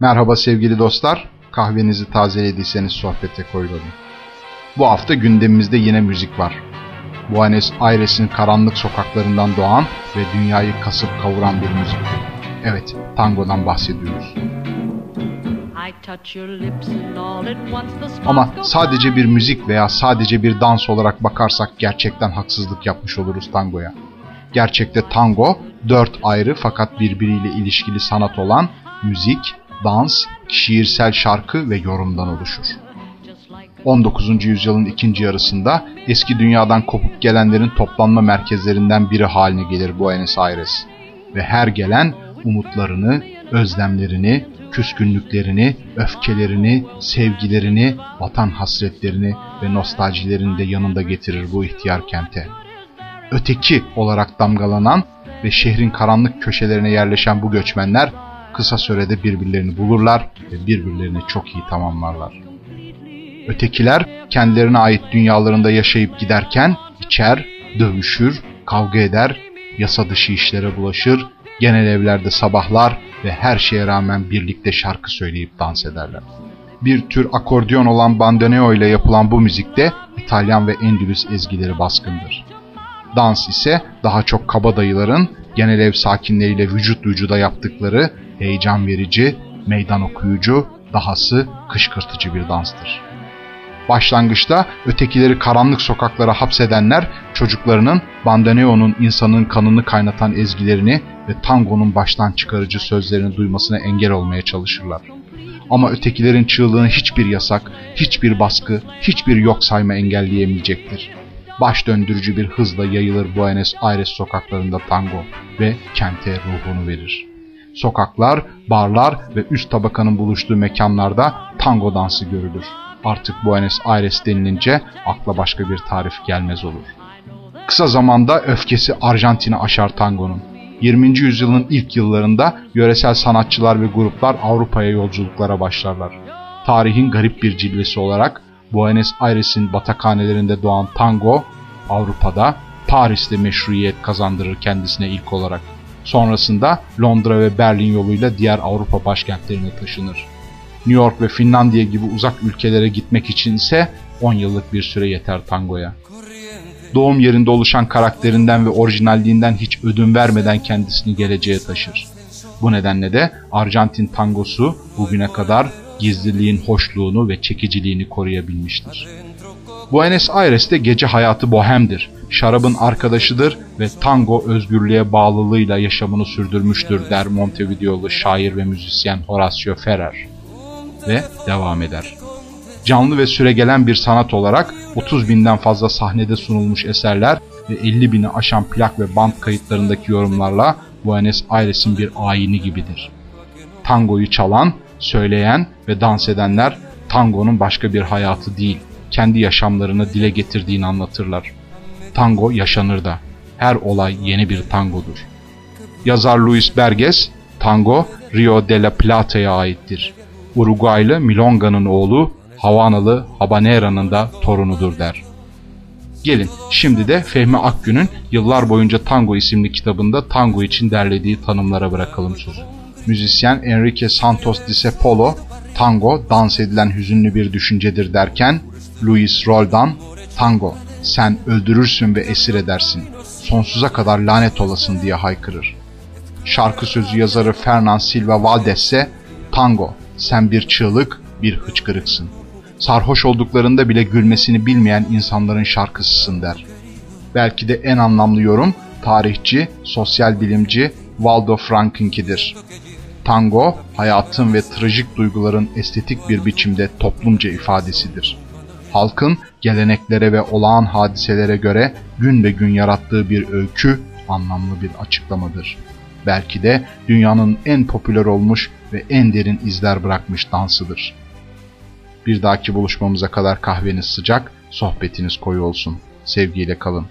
Merhaba sevgili dostlar. Kahvenizi tazelediyseniz sohbete koyulalım. Bu hafta gündemimizde yine müzik var. Buenos Aires'in karanlık sokaklarından doğan ve dünyayı kasıp kavuran bir müzik. Evet, tangodan bahsediyoruz. Ama sadece bir müzik veya sadece bir dans olarak bakarsak gerçekten haksızlık yapmış oluruz tangoya. Gerçekte tango dört ayrı fakat birbiriyle ilişkili sanat olan müzik, dans, şiirsel şarkı ve yorumdan oluşur. 19. yüzyılın ikinci yarısında eski dünyadan kopup gelenlerin toplanma merkezlerinden biri haline gelir Buenos Aires. Ve her gelen umutlarını, özlemlerini, küskünlüklerini, öfkelerini, sevgilerini, vatan hasretlerini ve nostaljilerini de yanında getirir bu ihtiyar kente. Öteki olarak damgalanan ve şehrin karanlık köşelerine yerleşen bu göçmenler kısa sürede birbirlerini bulurlar ve birbirlerini çok iyi tamamlarlar. Ötekiler kendilerine ait dünyalarında yaşayıp giderken içer, dövüşür, kavga eder, yasa dışı işlere bulaşır, genel evlerde sabahlar ve her şeye rağmen birlikte şarkı söyleyip dans ederler. Bir tür akordeon olan bandaneo ile yapılan bu müzikte İtalyan ve Endülüs ezgileri baskındır. Dans ise daha çok kabadayıların genel ev sakinleriyle vücut vücuda yaptıkları heyecan verici, meydan okuyucu, dahası kışkırtıcı bir danstır. Başlangıçta ötekileri karanlık sokaklara hapsedenler çocuklarının bandoneonun insanın kanını kaynatan ezgilerini ve tangonun baştan çıkarıcı sözlerini duymasına engel olmaya çalışırlar. Ama ötekilerin çığlığını hiçbir yasak, hiçbir baskı, hiçbir yok sayma engelleyemeyecektir. Baş döndürücü bir hızla yayılır Buenos Aires sokaklarında tango ve kente ruhunu verir. Sokaklar, barlar ve üst tabakanın buluştuğu mekanlarda tango dansı görülür. Artık Buenos Aires denilince akla başka bir tarif gelmez olur. Kısa zamanda öfkesi Arjantin'i aşar tangonun. 20. yüzyılın ilk yıllarında yöresel sanatçılar ve gruplar Avrupa'ya yolculuklara başlarlar. Tarihin garip bir cilvesi olarak Buenos Aires'in batakhanelerinde doğan tango, Avrupa'da Paris'te meşruiyet kazandırır kendisine ilk olarak. Sonrasında Londra ve Berlin yoluyla diğer Avrupa başkentlerine taşınır. New York ve Finlandiya gibi uzak ülkelere gitmek için ise 10 yıllık bir süre yeter tangoya. Doğum yerinde oluşan karakterinden ve orijinalliğinden hiç ödün vermeden kendisini geleceğe taşır. Bu nedenle de Arjantin tangosu bugüne kadar gizliliğin hoşluğunu ve çekiciliğini koruyabilmiştir. Buenos Aires'te gece hayatı bohemdir. Şarabın arkadaşıdır ve tango özgürlüğe bağlılığıyla yaşamını sürdürmüştür der Montevideo'lu şair ve müzisyen Horacio Ferrer ve devam eder. Canlı ve süregelen bir sanat olarak 30 binden fazla sahnede sunulmuş eserler ve 50 bini aşan plak ve band kayıtlarındaki yorumlarla Buenos Aires'in bir ayini gibidir. Tangoyu çalan, söyleyen ve dans edenler tangonun başka bir hayatı değil, kendi yaşamlarını dile getirdiğini anlatırlar. Tango yaşanır da, her olay yeni bir tangodur. Yazar Luis Berges, tango Rio de la Plata'ya aittir. Uruguaylı Milonga'nın oğlu Havanalı Habanera'nın da torunudur der. Gelin şimdi de Fehmi Akgün'ün yıllar boyunca Tango isimli kitabında tango için derlediği tanımlara bırakalım sözü. Müzisyen Enrique Santos Discepolo, tango dans edilen hüzünlü bir düşüncedir derken, Luis Roldan, tango sen öldürürsün ve esir edersin, sonsuza kadar lanet olasın diye haykırır. Şarkı sözü yazarı Fernan Silva Valdez ise tango sen bir çığlık, bir hıçkırıksın. Sarhoş olduklarında bile gülmesini bilmeyen insanların şarkısısın der. Belki de en anlamlı yorum tarihçi, sosyal bilimci Waldo Frank'inkidir. Tango, hayatın ve trajik duyguların estetik bir biçimde toplumca ifadesidir. Halkın geleneklere ve olağan hadiselere göre gün be gün yarattığı bir öykü, anlamlı bir açıklamadır. Belki de dünyanın en popüler olmuş ve en derin izler bırakmış dansıdır. Bir dahaki buluşmamıza kadar kahveniz sıcak, sohbetiniz koyu olsun. Sevgiyle kalın.